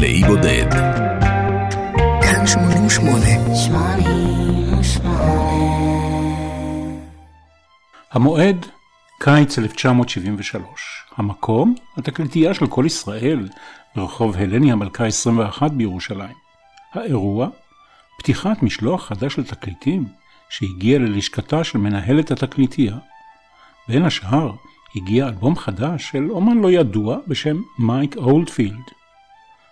לאי בודד. כאן 88. המועד, קיץ 1973. המקום, התקליטייה של כל ישראל, ברחוב הלני המלכה 21 בירושלים. האירוע, פתיחת משלוח חדש של תקליטים שהגיע ללשכתה של מנהלת התקליטייה. בין השאר, הגיע אלבום חדש של אומן לא ידוע בשם מייק אולדפילד.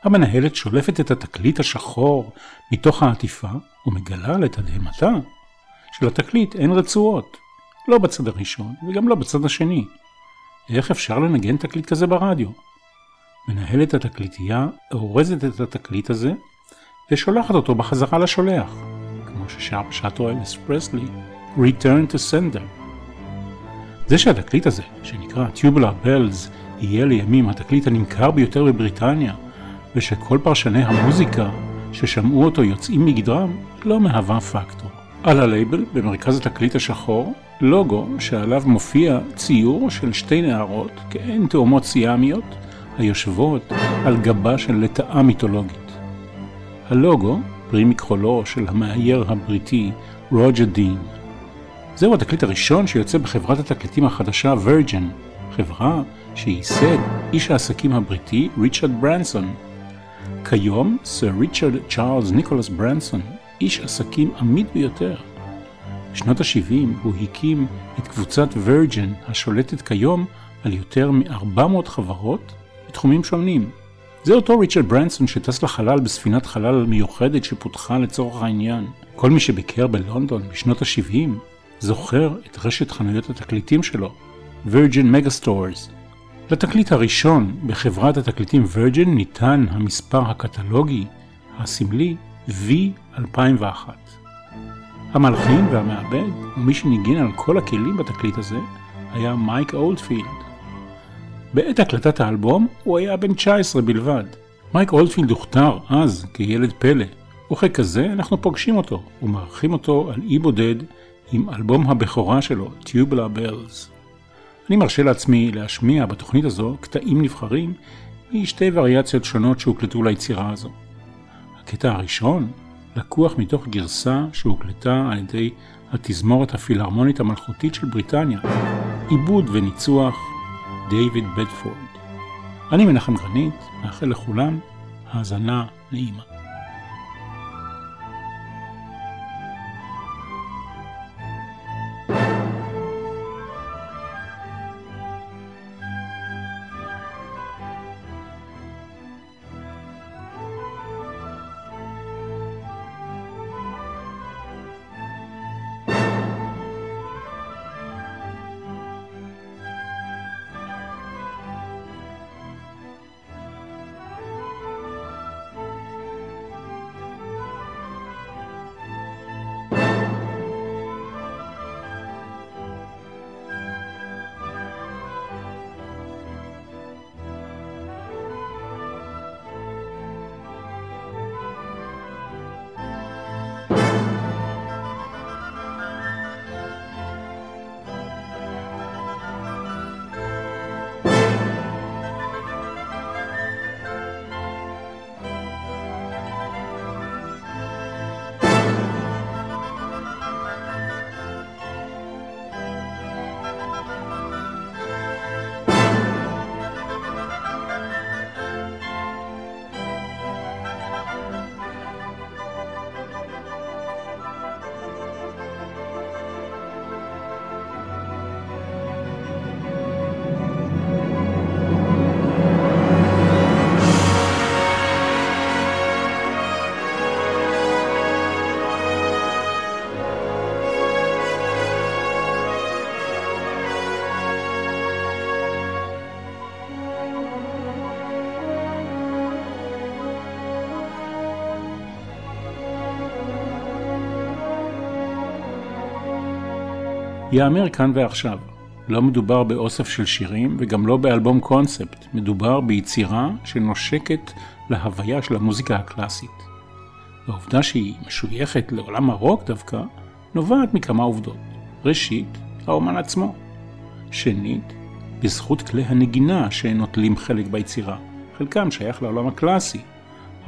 המנהלת שולפת את התקליט השחור מתוך העטיפה ומגלה לתדהמתה שלתקליט אין רצועות, לא בצד הראשון וגם לא בצד השני. איך אפשר לנגן תקליט כזה ברדיו? מנהלת התקליטייה אורזת את התקליט הזה ושולחת אותו בחזרה לשולח, כמו ששר בשעתו אלס פרסלי, Return to Sender. זה שהתקליט הזה, שנקרא Tubular Bells, יהיה לימים התקליט הנמכר ביותר בבריטניה, ושכל פרשני המוזיקה ששמעו אותו יוצאים מגדרם, לא מהווה פקטור. על הלייבל, במרכז התקליט השחור, לוגו שעליו מופיע ציור של שתי נערות, כעין תאומות סיאמיות, היושבות על גבה של לטאה מיתולוגית. הלוגו, פרי מכחולו של המאייר הבריטי רוג'ר דין. זהו התקליט הראשון שיוצא בחברת התקליטים החדשה וירג'ן, חברה שייסד איש העסקים הבריטי ריצ'רד ברנסון. כיום סר ריצ'רד צ'ארלס ניקולס ברנסון, איש עסקים עמיד ביותר. בשנות ה-70 הוא הקים את קבוצת וירג'ן השולטת כיום על יותר מ-400 חברות בתחומים שונים. זה אותו ריצ'רד ברנסון שטס לחלל בספינת חלל מיוחדת שפותחה לצורך העניין. כל מי שביקר בלונדון בשנות ה-70 זוכר את רשת חנויות התקליטים שלו, Virgin Mega Stores. לתקליט הראשון בחברת התקליטים Virgin ניתן המספר הקטלוגי הסמלי V2001. המלחין והמעבד ומי שניגן על כל הכלים בתקליט הזה היה מייק אולדפילד. בעת הקלטת האלבום הוא היה בן 19 בלבד. מייק אולדפילד הוכתר אז כילד פלא, וככזה אנחנו פוגשים אותו ומארחים אותו על אי בודד עם אלבום הבכורה שלו, Tubular Bells. אני מרשה לעצמי להשמיע בתוכנית הזו קטעים נבחרים משתי וריאציות שונות שהוקלטו ליצירה הזו. הקטע הראשון לקוח מתוך גרסה שהוקלטה על ידי התזמורת הפילהרמונית המלכותית של בריטניה, עיבוד וניצוח דייוויד בדפורד. אני מנחם גרנית, מאחל לכולם האזנה נעימה. יאמר כאן ועכשיו, לא מדובר באוסף של שירים וגם לא באלבום קונספט, מדובר ביצירה שנושקת להוויה של המוזיקה הקלאסית. והעובדה שהיא משויכת לעולם הרוק דווקא, נובעת מכמה עובדות. ראשית, האומן עצמו. שנית, בזכות כלי הנגינה שנוטלים חלק ביצירה, חלקם שייך לעולם הקלאסי,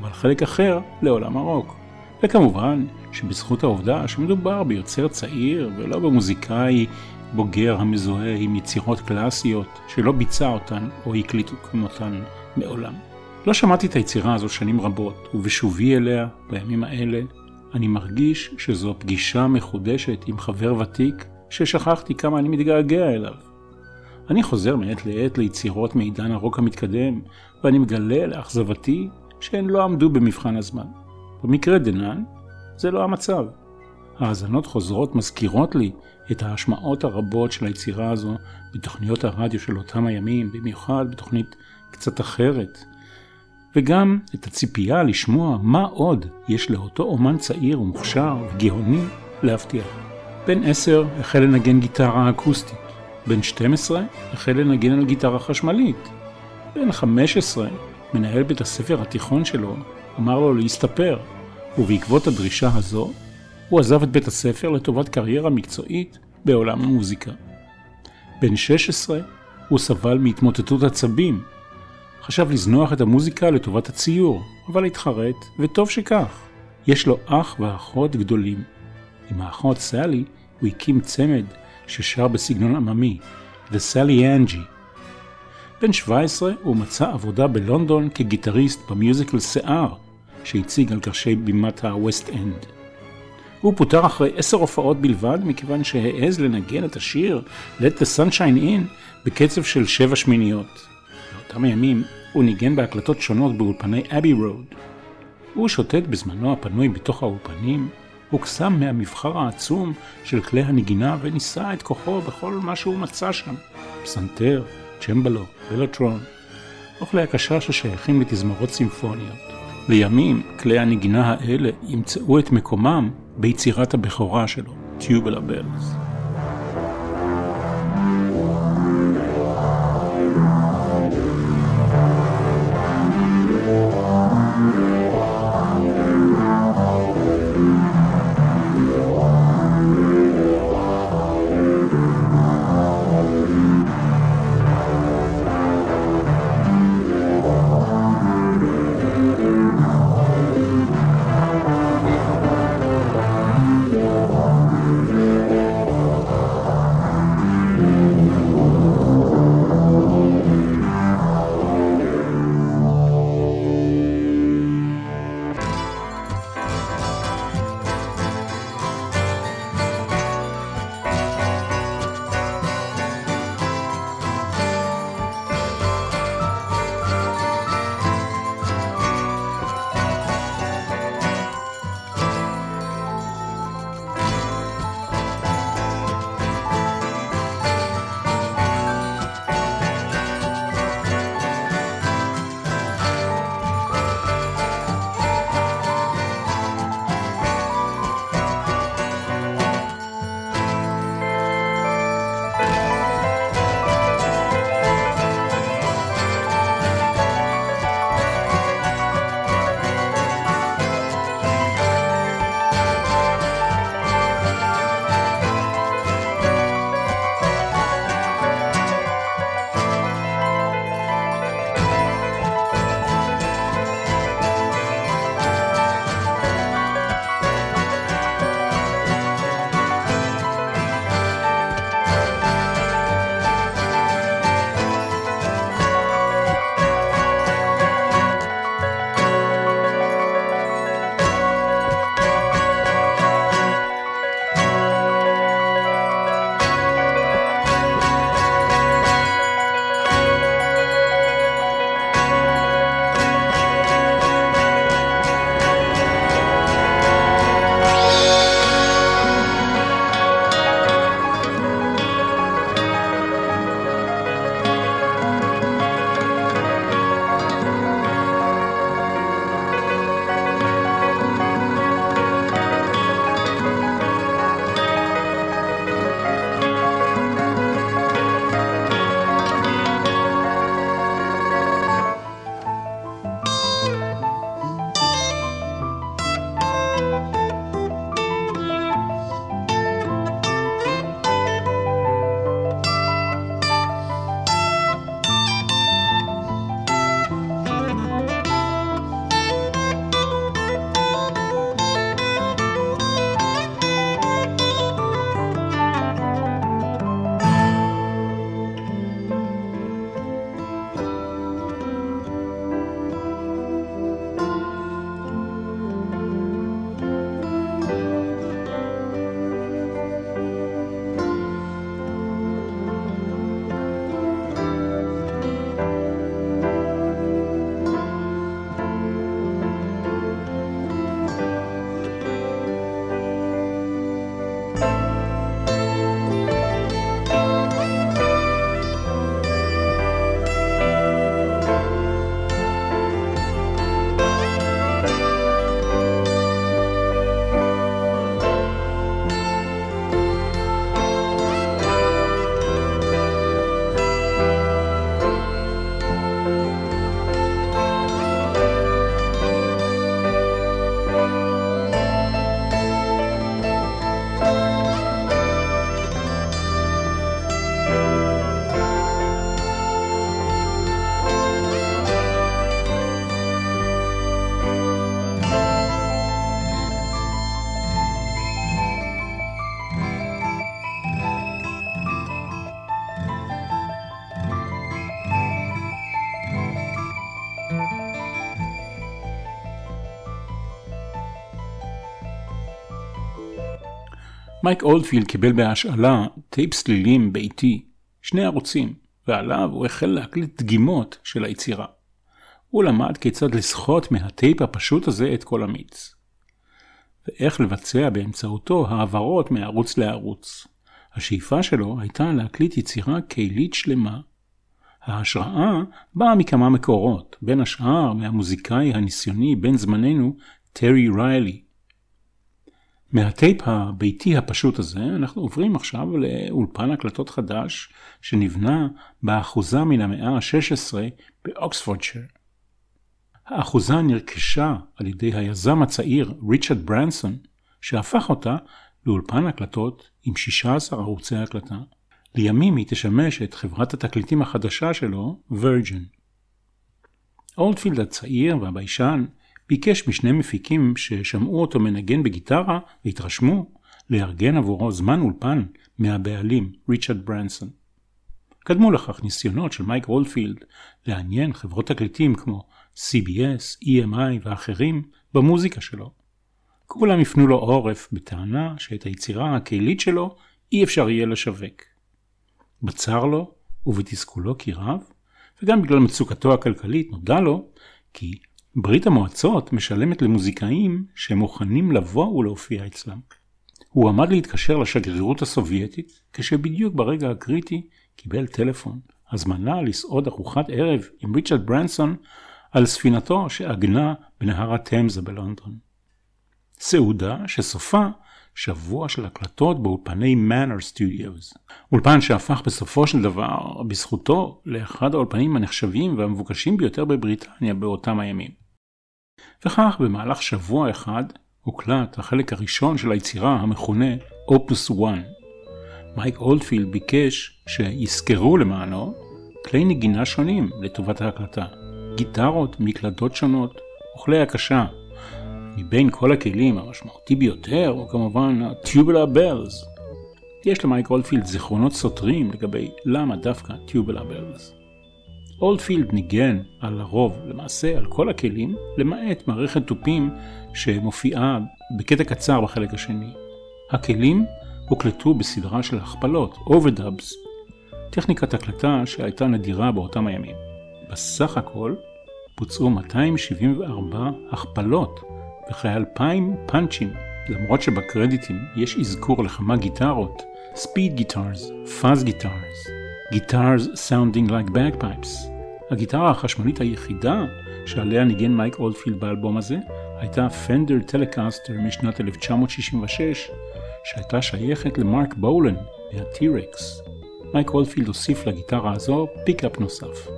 אבל חלק אחר לעולם הרוק. וכמובן שבזכות העובדה שמדובר ביוצר צעיר ולא במוזיקאי בוגר המזוהה עם יצירות קלאסיות שלא ביצע אותן או הקליטו כמותן מעולם. לא שמעתי את היצירה הזו שנים רבות, ובשובי אליה, בימים האלה, אני מרגיש שזו פגישה מחודשת עם חבר ותיק ששכחתי כמה אני מתגעגע אליו. אני חוזר מעת לעת ליצירות מעידן הרוק המתקדם, ואני מגלה לאכזבתי שהן לא עמדו במבחן הזמן. במקרה דנן, זה לא המצב. האזנות חוזרות מזכירות לי את ההשמעות הרבות של היצירה הזו בתוכניות הרדיו של אותם הימים, במיוחד בתוכנית קצת אחרת, וגם את הציפייה לשמוע מה עוד יש לאותו אומן צעיר ומוכשר וגאוני להבטיח. בן עשר החל לנגן גיטרה אקוסטית, בן 12 החל לנגן על גיטרה חשמלית, בן 15 מנהל בית הספר התיכון שלו אמר לו להסתפר, ובעקבות הדרישה הזו הוא עזב את בית הספר לטובת קריירה מקצועית בעולם המוזיקה. בן 16 הוא סבל מהתמוטטות עצבים חשב לזנוח את המוזיקה לטובת הציור, אבל התחרט, וטוב שכך. יש לו אח ואחות גדולים. עם האחות סלי הוא הקים צמד ששר בסגנון עממי, Sally Angie. בן 17 הוא מצא עבודה בלונדון כגיטריסט במיוזיקל שיער, שהציג על קרשי בימת ה-West End. הוא פוטר אחרי עשר הופעות בלבד מכיוון שהעז לנגן את השיר Let the Sunshine In בקצב של שבע שמיניות. באותם הימים הוא ניגן בהקלטות שונות באולפני אבי רוד. הוא שוטט בזמנו הפנוי בתוך האולפנים, הוקסם מהמבחר העצום של כלי הנגינה וניסה את כוחו בכל מה שהוא מצא שם. פסנתר, צ'מבלו, ולטרון, וכלי הקשה ששייכים לתזמורות סימפוניות. לימים, כלי הנגינה האלה ימצאו את מקומם ביצירת הבכורה שלו, Tubular Bells. מייק אולדפילד קיבל בהשאלה טייפ סלילים ביתי, שני ערוצים, ועליו הוא החל להקליט דגימות של היצירה. הוא למד כיצד לסחוט מהטייפ הפשוט הזה את כל המיץ. ואיך לבצע באמצעותו העברות מערוץ לערוץ. השאיפה שלו הייתה להקליט יצירה כלית שלמה. ההשראה באה מכמה מקורות, בין השאר מהמוזיקאי הניסיוני בן זמננו, טרי ריילי. מהטייפ הביתי הפשוט הזה, אנחנו עוברים עכשיו לאולפן הקלטות חדש, שנבנה באחוזה מן המאה ה-16 באוקספורדשר. האחוזה נרכשה על ידי היזם הצעיר ריצ'רד ברנסון, שהפך אותה לאולפן הקלטות עם 16 ערוצי הקלטה. לימים היא תשמש את חברת התקליטים החדשה שלו, וירג'ן. אולדפילד הצעיר והביישן ביקש משני מפיקים ששמעו אותו מנגן בגיטרה והתרשמו לארגן עבורו זמן אולפן מהבעלים, ריצ'רד ברנסון. קדמו לכך ניסיונות של מייק אולדפילד לעניין חברות תקליטים כמו CBS, EMI ואחרים במוזיקה שלו. כולם הפנו לו עורף בטענה שאת היצירה הקהילית שלו אי אפשר יהיה לשווק. בצר לו ובתסכולו כי רב, וגם בגלל מצוקתו הכלכלית נודע לו כי ברית המועצות משלמת למוזיקאים שהם מוכנים לבוא ולהופיע אצלם. הוא עמד להתקשר לשגרירות הסובייטית, כשבדיוק ברגע הקריטי קיבל טלפון, הזמנה לסעוד ארוחת ערב עם ריצ'רד ברנסון על ספינתו שעגנה בנהר התמזה בלונדון. סעודה שסופה שבוע של הקלטות באולפני מנר סטודיוס. אולפן שהפך בסופו של דבר, בזכותו, לאחד האולפנים הנחשבים והמבוקשים ביותר בבריטניה באותם הימים. וכך במהלך שבוע אחד הוקלט החלק הראשון של היצירה המכונה אופוס 1. מייק אולדפילד ביקש שיזכרו למענו כלי נגינה שונים לטובת ההקלטה. גיטרות מקלדות שונות וכלי הקשה. מבין כל הכלים המשמעותי ביותר הוא כמובן ה-Tubular Bells. יש למייק אולדפילד זיכרונות סותרים לגבי למה דווקא Tubular Bells. אולדפילד ניגן על הרוב, למעשה על כל הכלים, למעט מערכת תופים שמופיעה בקטע קצר בחלק השני. הכלים הוקלטו בסדרה של הכפלות, overdubs, טכניקת הקלטה שהייתה נדירה באותם הימים. בסך הכל בוצעו 274 הכפלות וכ-2,000 פאנצ'ים, למרות שבקרדיטים יש אזכור לכמה גיטרות, speed guitars, fuzz guitars, guitars sounding like bagpipes. הגיטרה החשמלית היחידה שעליה ניגן מייק אולדפילד באלבום הזה הייתה פנדר טלקאסטר משנת 1966 שהייתה שייכת למרק בולן מהטי רקס. מייק אולדפילד הוסיף לגיטרה הזו pickup נוסף.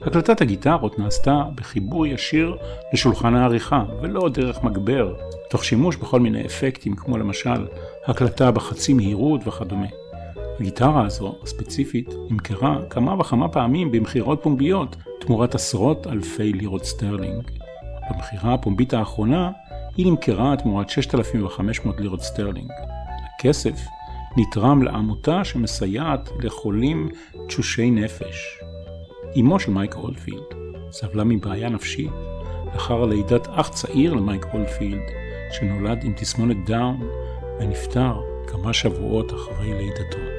הקלטת הגיטרות נעשתה בחיבור ישיר לשולחן העריכה, ולא דרך מגבר, תוך שימוש בכל מיני אפקטים, כמו למשל הקלטה בחצי מהירות וכדומה. הגיטרה הזו, הספציפית, נמכרה כמה וכמה פעמים במכירות פומביות, תמורת עשרות אלפי לירות סטרלינג. במכירה הפומבית האחרונה, היא נמכרה תמורת 6,500 לירות סטרלינג. הכסף נתרם לעמותה שמסייעת לחולים תשושי נפש. אמו של מייק אולדפילד סבלה מבעיה נפשית לאחר לידת אח צעיר למייק אולדפילד, שנולד עם תסמונת דאון ונפטר כמה שבועות אחרי לידתו.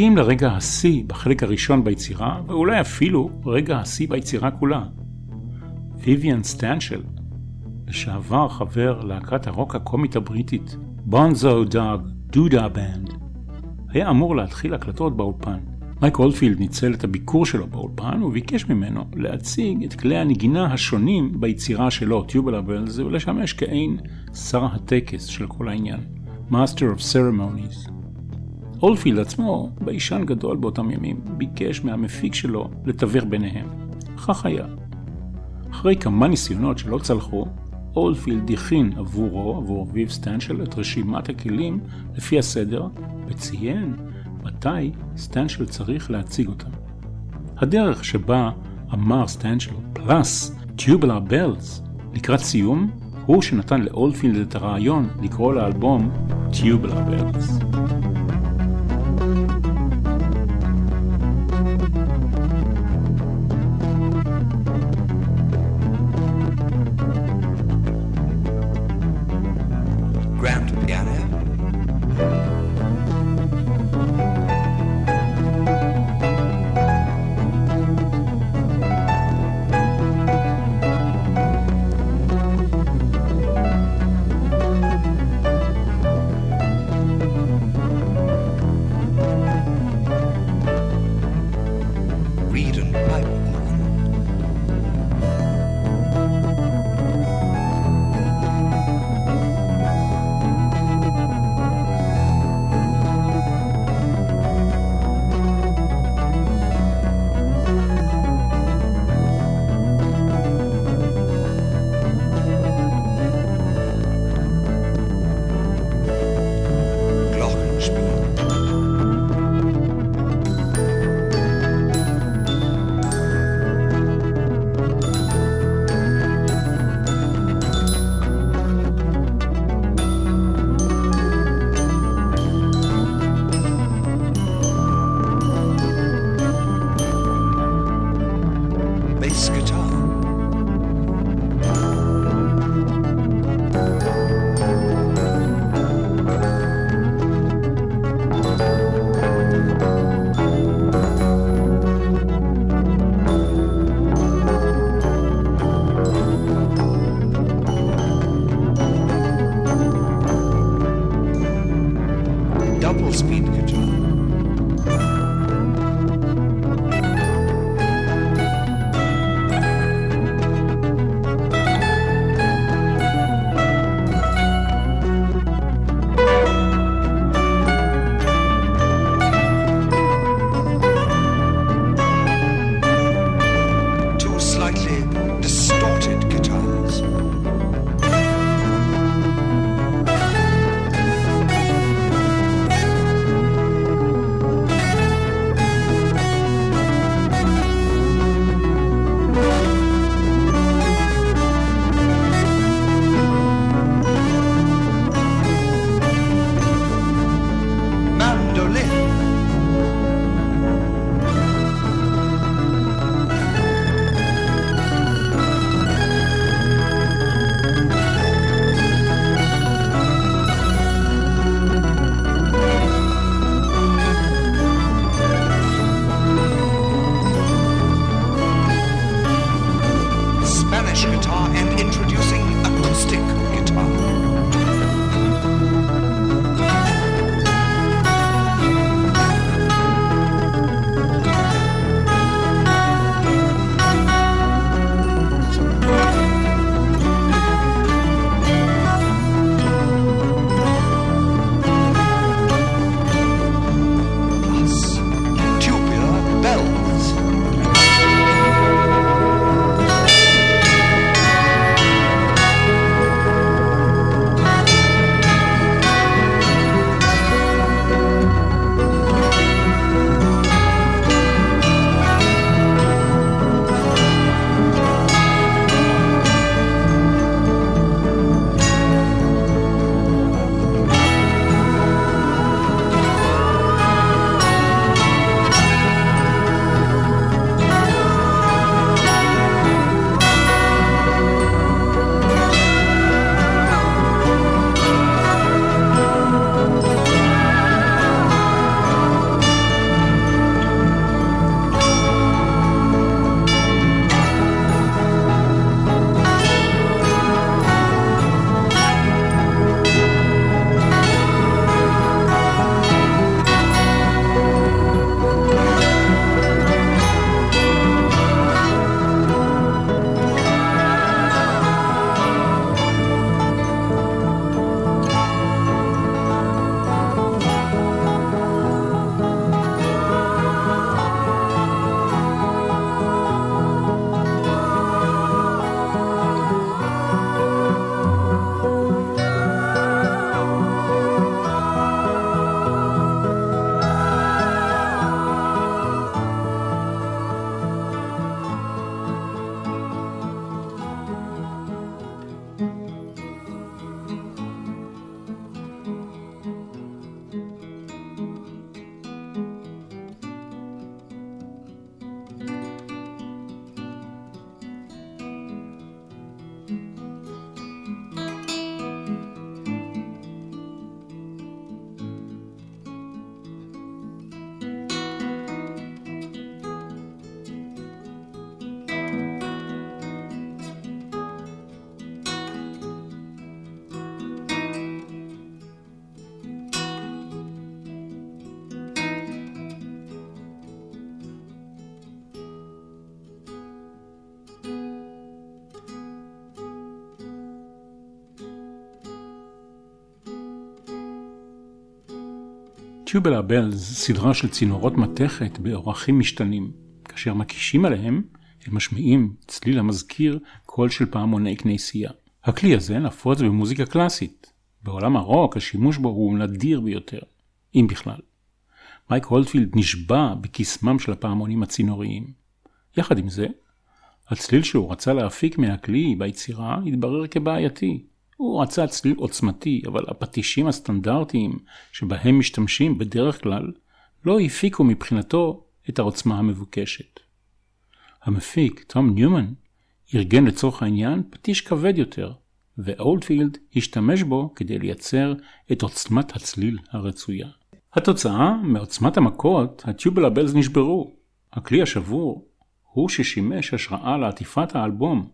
מגיעים לרגע השיא בחלק הראשון ביצירה, ואולי אפילו רגע השיא ביצירה כולה. ויויאן סטנשל, לשעבר חבר להקת הרוק הקומית הבריטית, Bonzo Dog Doo-Dah Band, היה אמור להתחיל הקלטות באולפן. מייק אולדפילד ניצל את הביקור שלו באולפן וביקש ממנו להציג את כלי הנגינה השונים ביצירה שלו, Tubular Bells, ולשמש כעין שר הטקס של כל העניין, Master of Ceremonies. אולדפילד עצמו, ביישן גדול באותם ימים, ביקש מהמפיק שלו לתווך ביניהם. כך היה. אחרי כמה ניסיונות שלא צלחו, אולדפילד הכין עבורו, עבור ויו סטנשל, את רשימת הכלים לפי הסדר, וציין מתי סטנשל צריך להציג אותם. הדרך שבה אמר סטנשל plus Tubular Bells לקראת סיום, הוא שנתן לאולפילד את הרעיון לקרוא לאלבום טיובלר בלס. טיובלה בלז, סדרה של צינורות מתכת באורחים משתנים. כאשר מקישים עליהם, הם משמיעים צליל המזכיר קול של פעמוני כנסייה. הכלי הזה נפוץ במוזיקה קלאסית. בעולם הרוק השימוש בו הוא נדיר ביותר, אם בכלל. מייק הולדפילד נשבע בקסמם של הפעמונים הצינוריים. יחד עם זה, הצליל שהוא רצה להפיק מהכלי ביצירה התברר כבעייתי. הוא רצה צליל עוצמתי, אבל הפטישים הסטנדרטיים שבהם משתמשים בדרך כלל לא הפיקו מבחינתו את העוצמה המבוקשת. המפיק, תום ניומן, ארגן לצורך העניין פטיש כבד יותר, ואולדפילד השתמש בו כדי לייצר את עוצמת הצליל הרצויה. התוצאה, מעוצמת המכות, הטיובלה בלז נשברו. הכלי השבור הוא ששימש השראה לעטיפת האלבום,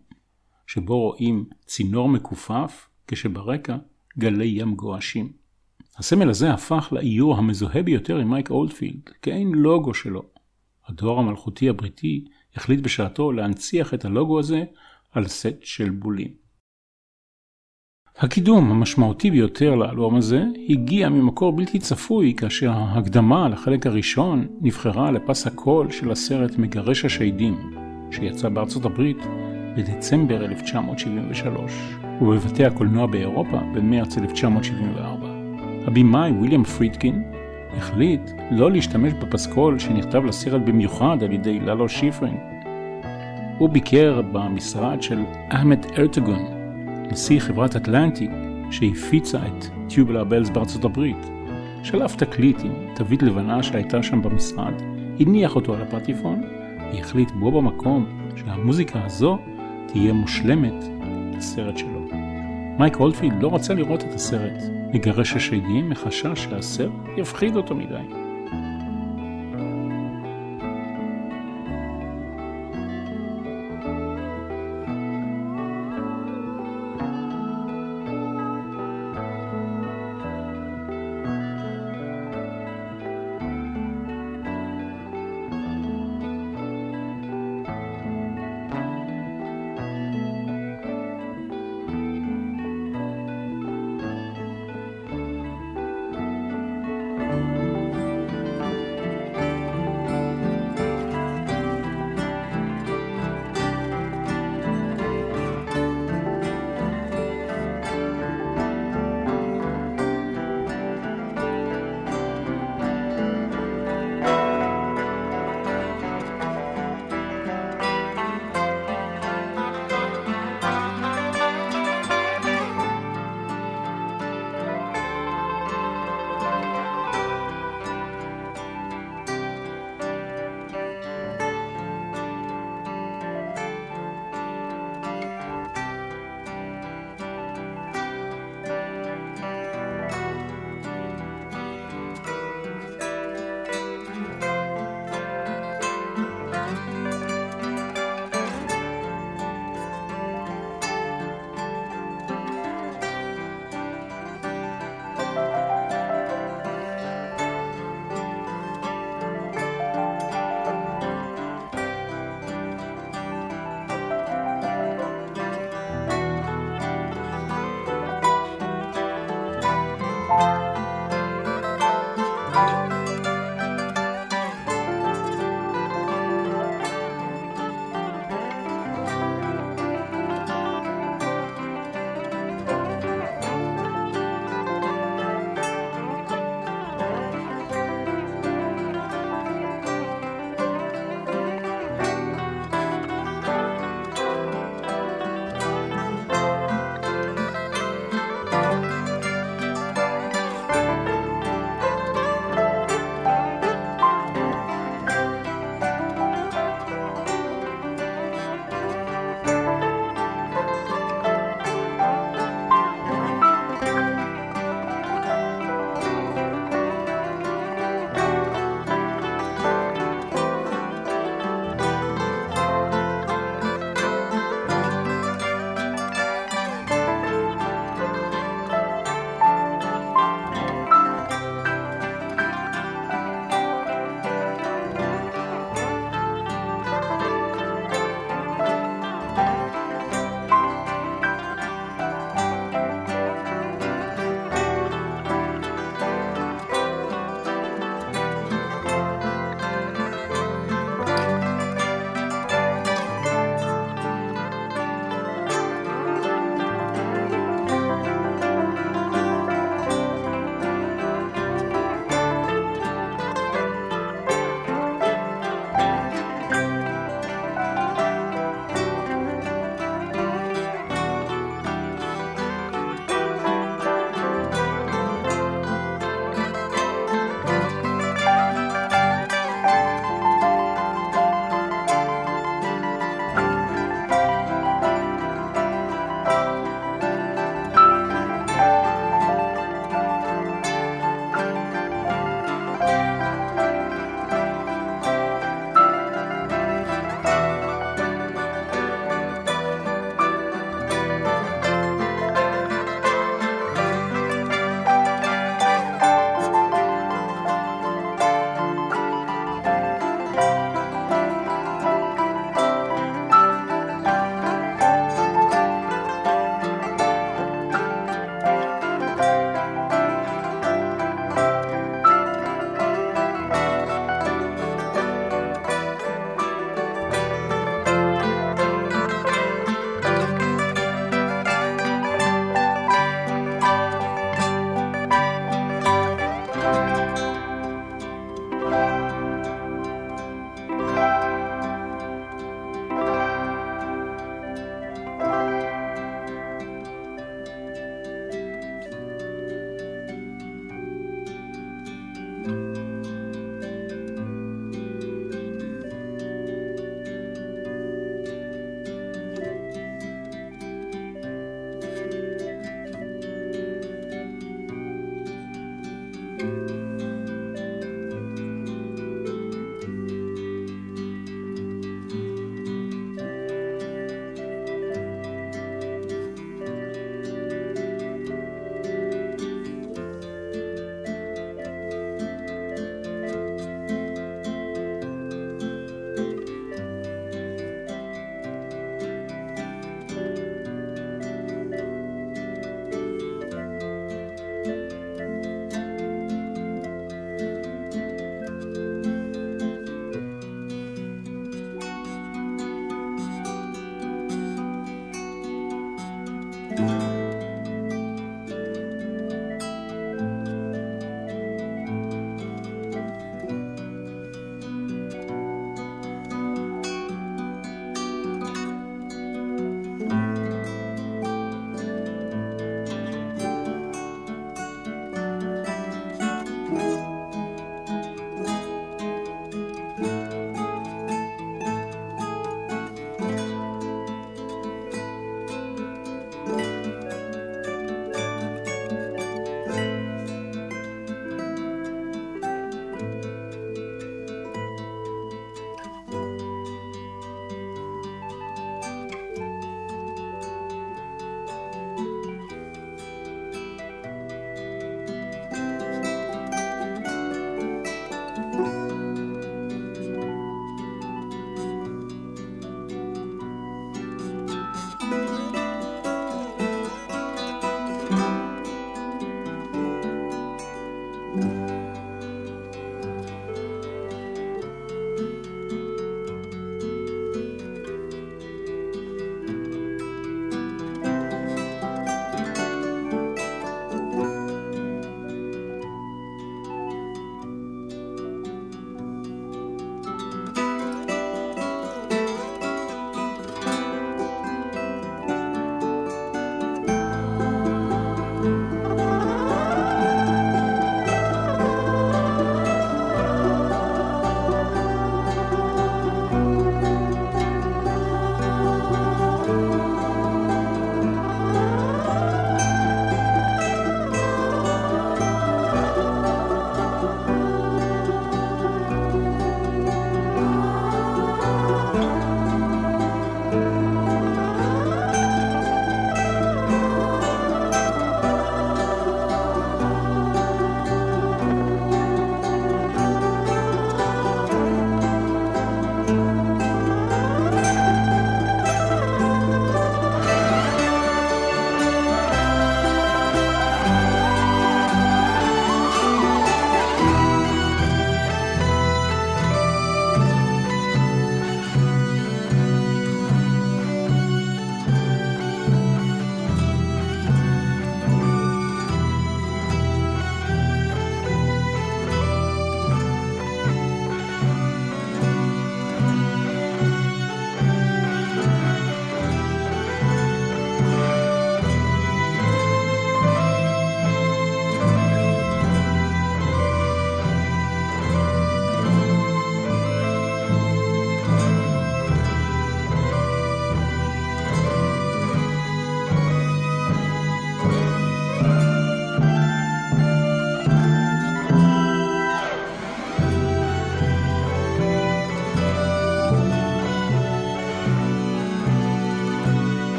שבו רואים צינור מכופף, כשברקע גלי ים גועשים. הסמל הזה הפך לאיור המזוהה ביותר עם מייק אולדפילד, כאין לוגו שלו. הדואר המלכותי הבריטי החליט בשעתו להנציח את הלוגו הזה על סט של בולים. הקידום המשמעותי ביותר לאלבום הזה הגיע ממקור בלתי צפוי כאשר ההקדמה לחלק הראשון נבחרה לפס הקול של הסרט מגרש השדים, שיצא בארצות הברית בדצמבר 1973 ובבתי הקולנוע באירופה במרץ 1974. הבמאי ויליאם פרידקין החליט לא להשתמש בפסקול שנכתב לסרט במיוחד על ידי ללו שיפרין. הוא ביקר במשרד של אחמד ארטגון, נשיא חברת אטלנטיק שהפיצה את טיובלה בלס בארצות הברית, שלף תקליט עם תווית לבנה שהייתה שם במשרד, הניח אותו על הפטיפון, והחליט בו במקום שהמוזיקה הזו תהיה מושלמת לסרט שלו. מייק הולפילד לא רצה לראות את הסרט, מגרש השדים מחשש שהסרט יפחיד אותו מדי.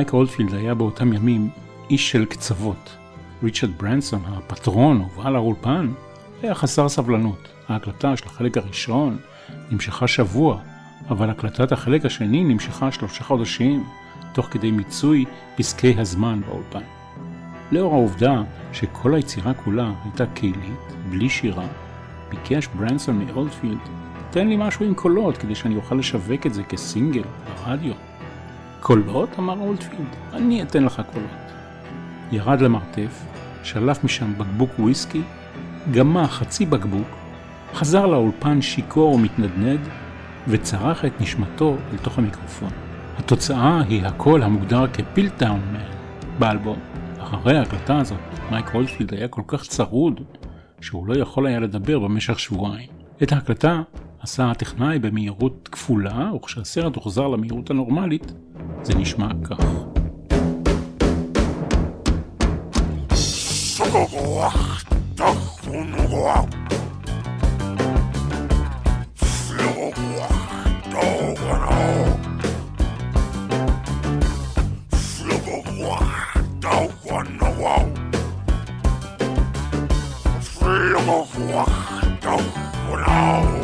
מייק אולדפילד היה באותם ימים איש של קצוות. ריצ'רד ברנסון, הפטרון ובעל האולפן, היה חסר סבלנות. ההקלטה של החלק הראשון נמשכה שבוע, אבל הקלטת החלק השני נמשכה שלושה חודשים, תוך כדי מיצוי פסקי הזמן באולפן. לאור העובדה שכל היצירה כולה הייתה קהילית, בלי שירה, ביקש ברנסון מאולדפילד, תן לי משהו עם קולות כדי שאני אוכל לשווק את זה כסינגל ברדיו. קולות? אמר אולדפילד, אני אתן לך קולות. ירד למרתף, שלף משם בקבוק וויסקי, גמע חצי בקבוק, חזר לאולפן שיכור ומתנדנד, וצרח את נשמתו אל תוך המיקרופון. התוצאה היא הקול המוגדר כ Piltdown Man באלבום. אחרי ההקלטה הזאת, מייק אולדפילד היה כל כך צרוד, שהוא לא יכול היה לדבר במשך שבועיים. את ההקלטה עשה הטכנאי במהירות כפולה, וכשהסרט הוחזר למהירות הנורמלית, זה נשמע כך. Wow.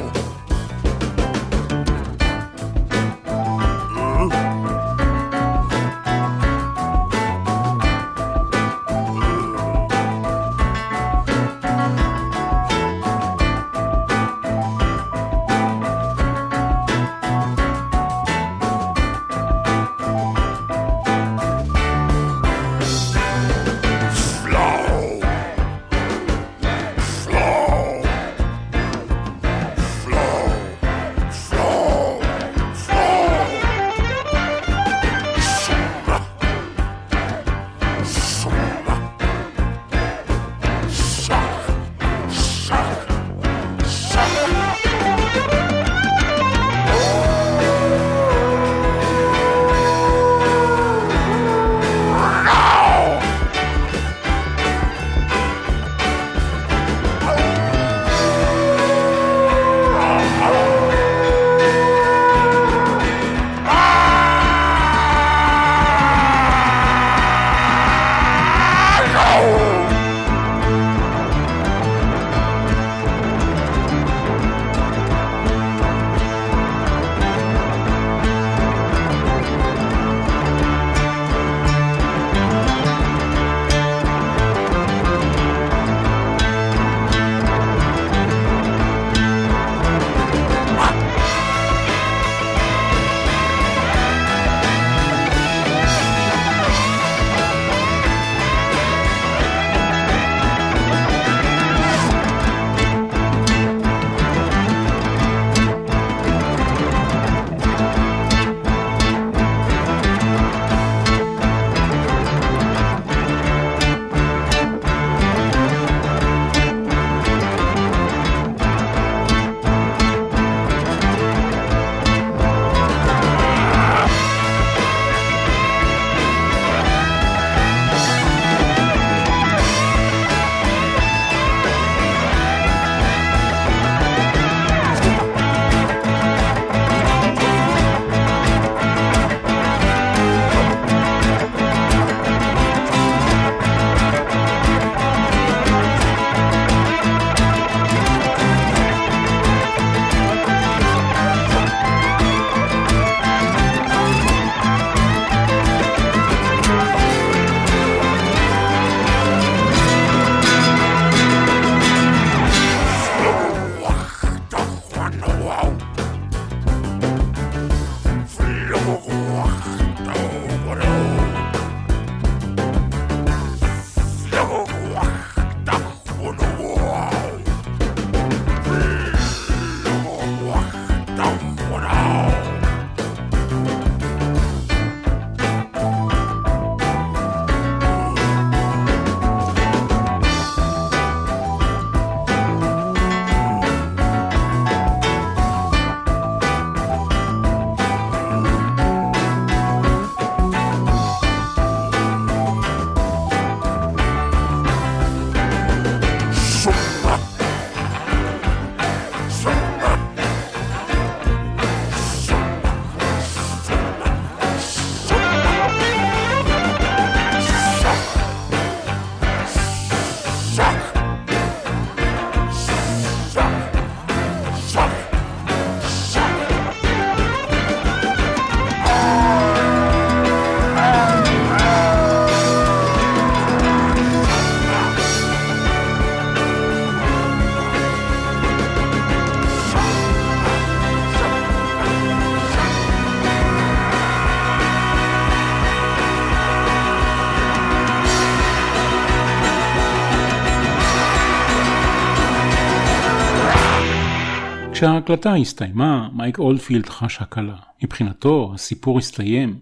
כשההקלטה הסתיימה, מייק אולדפילד חש הקלה. מבחינתו, הסיפור הסתיים,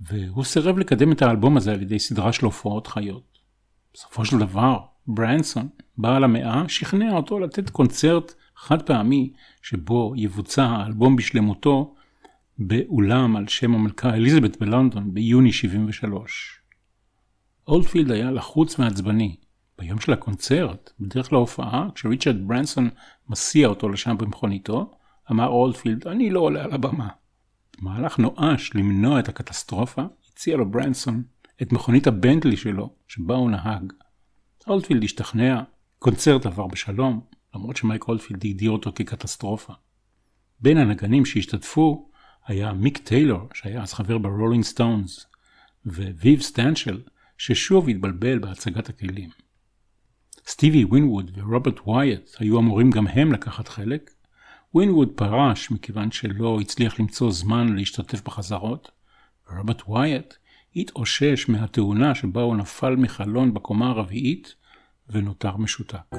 והוא סירב לקדם את האלבום הזה על ידי סדרה של הופעות חיות. בסופו של דבר, ברנסון, בעל המאה, שכנע אותו לתת קונצרט חד פעמי שבו יבוצע האלבום בשלמותו באולם על שם המלכה אליזבת בלונדון ביוני 73. אולדפילד היה לחוץ ועצבני. ביום של הקונצרט, בדרך להופעה, כשריצ'רד ברנסון מסיע אותו לשם במכוניתו, אמר אולדפילד, אני לא עולה על הבמה. במהלך נואש למנוע את הקטסטרופה, הציע לו ברנסון את מכונית הבנטלי שלו, שבה הוא נהג. אולדפילד השתכנע, קונצרט עבר בשלום, למרות שמייק אולדפילד הגדיר אותו כקטסטרופה. בין הנגנים שהשתתפו היה מיק טיילור, שהיה אז חבר ברולינג סטונס, ויו סטנשל, ששוב התבלבל בהצגת הכלים. סטיבי ווינווד ורוברט וייאט היו אמורים גם הם לקחת חלק. ווינווד פרש מכיוון שלא הצליח למצוא זמן להשתתף בחזרות, ורוברט וייאט התאושש מהתאונה שבה הוא נפל מחלון בקומה הרביעית ונותר משותק.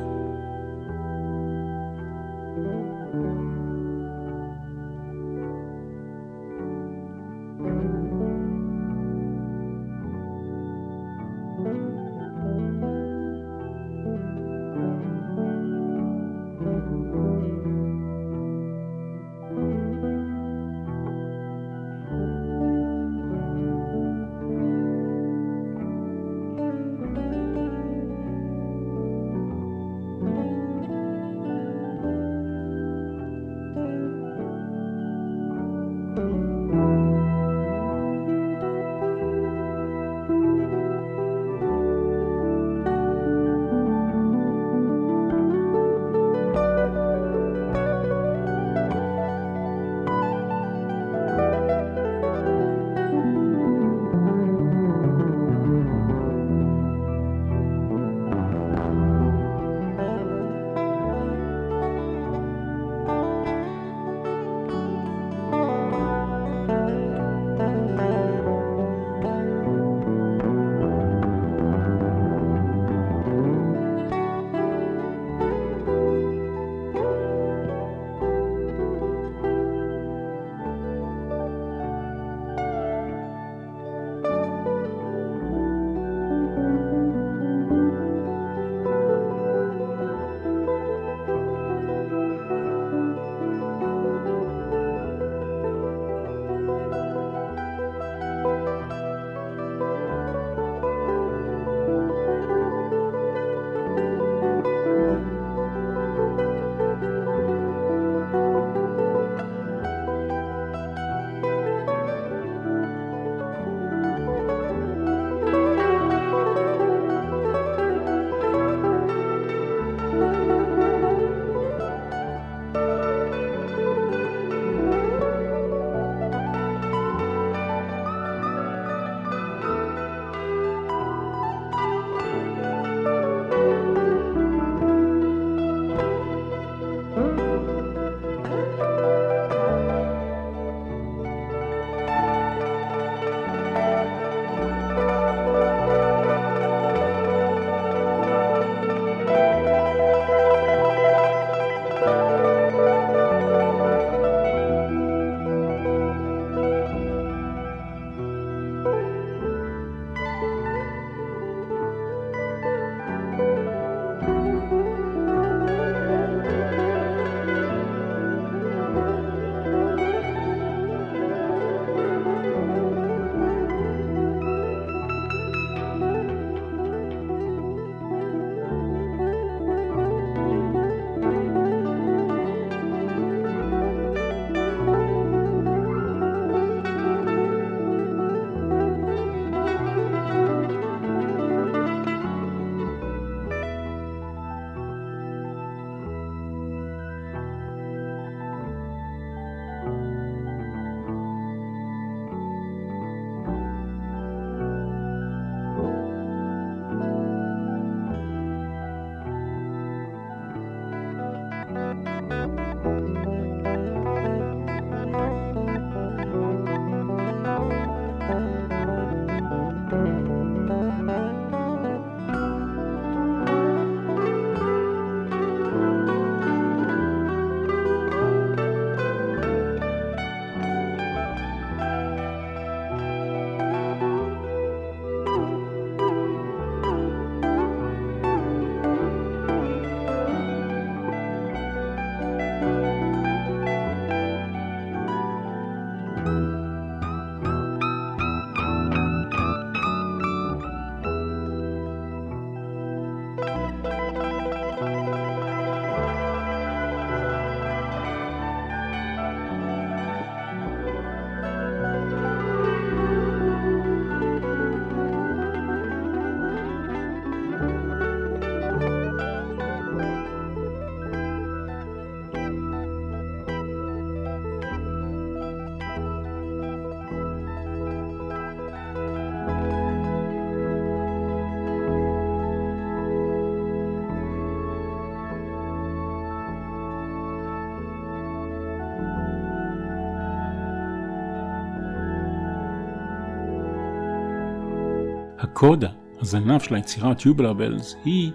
הקודה, הזנב של היצירה Bells, היא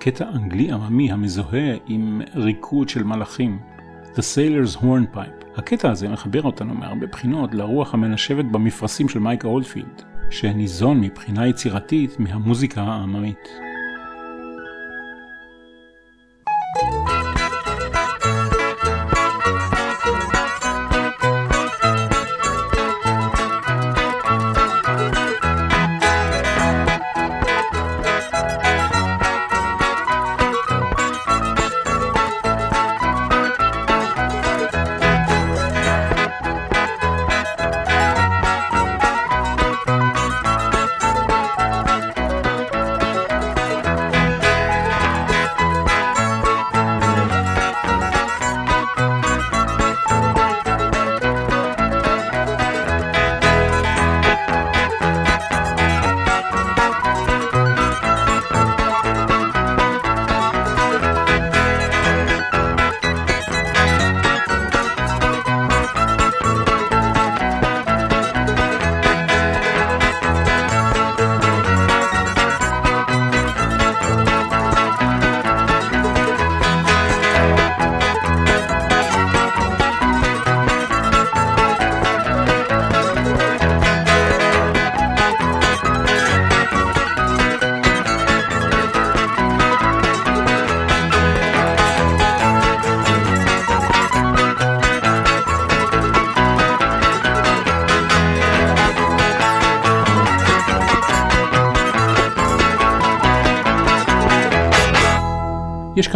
קטע אנגלי עממי המזוהה עם ריקוד של מלאכים, The Sailor's Hornpipe. הקטע הזה מחבר אותנו מהרבה בחינות לרוח המנשבת במפרשים של מייק אולדפילד, שניזון מבחינה יצירתית מהמוזיקה העממית.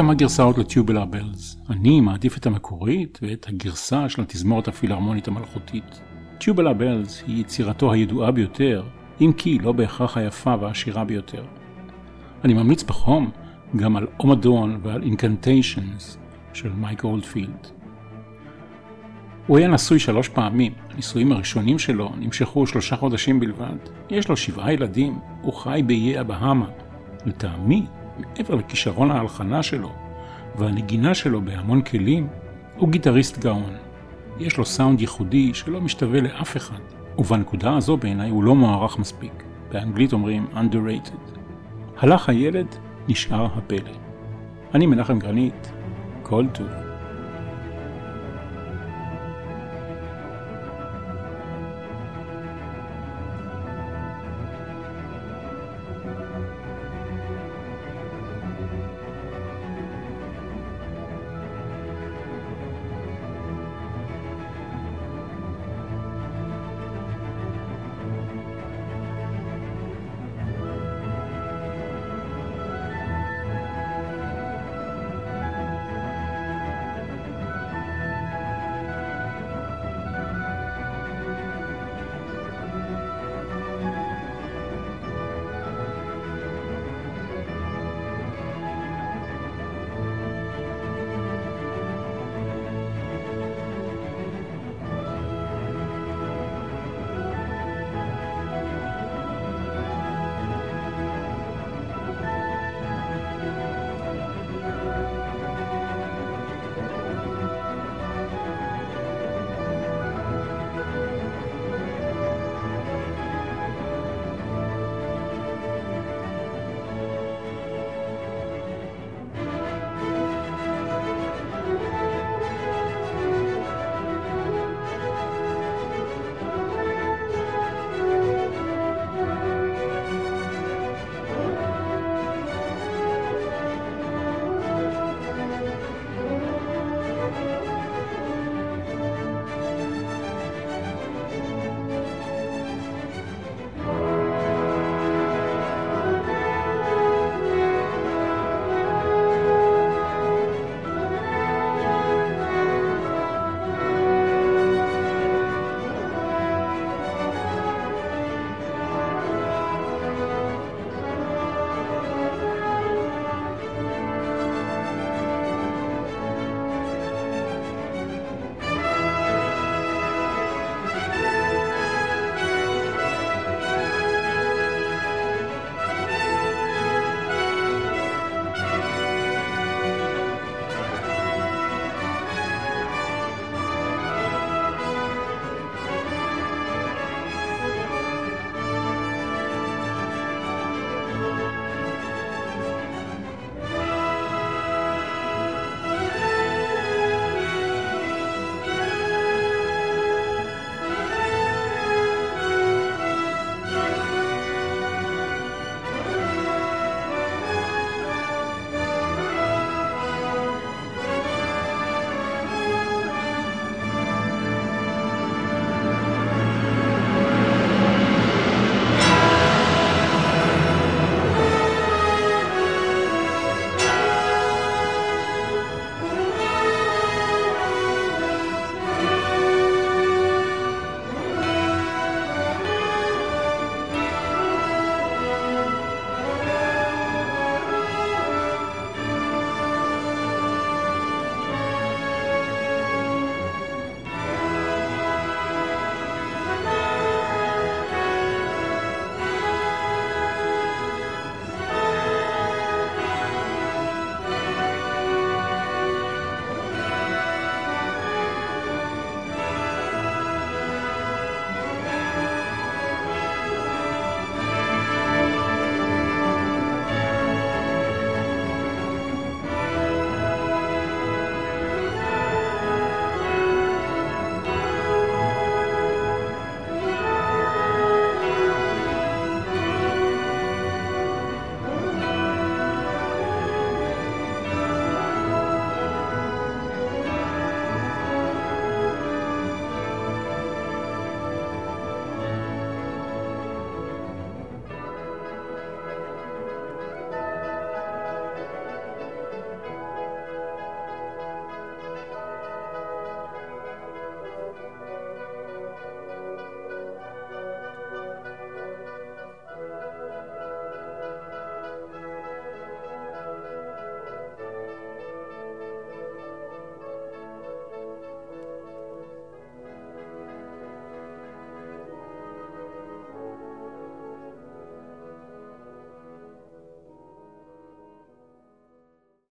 כמה גרסאות לטיובלר בלז. אני מעדיף את המקורית ואת הגרסה של התזמורת הפילהרמונית המלכותית. טיובלר בלז היא יצירתו הידועה ביותר, אם כי לא בהכרח היפה והעשירה ביותר. אני ממליץ בחום גם על אומדון ועל אינקנטיישנס של מייק אולדפילד. הוא היה נשוי שלוש פעמים, הנישואים הראשונים שלו נמשכו שלושה חודשים בלבד. יש לו שבעה ילדים, הוא חי באיי הבהאמה. לטעמי, מעבר לכישרון ההלחנה שלו והנגינה שלו בהמון כלים, הוא גיטריסט גאון. יש לו סאונד ייחודי שלא משתווה לאף אחד, ובנקודה הזו בעיניי הוא לא מוערך מספיק. באנגלית אומרים underrated. הלך הילד, נשאר הפלא. אני מנחם גרנית, כל טוב.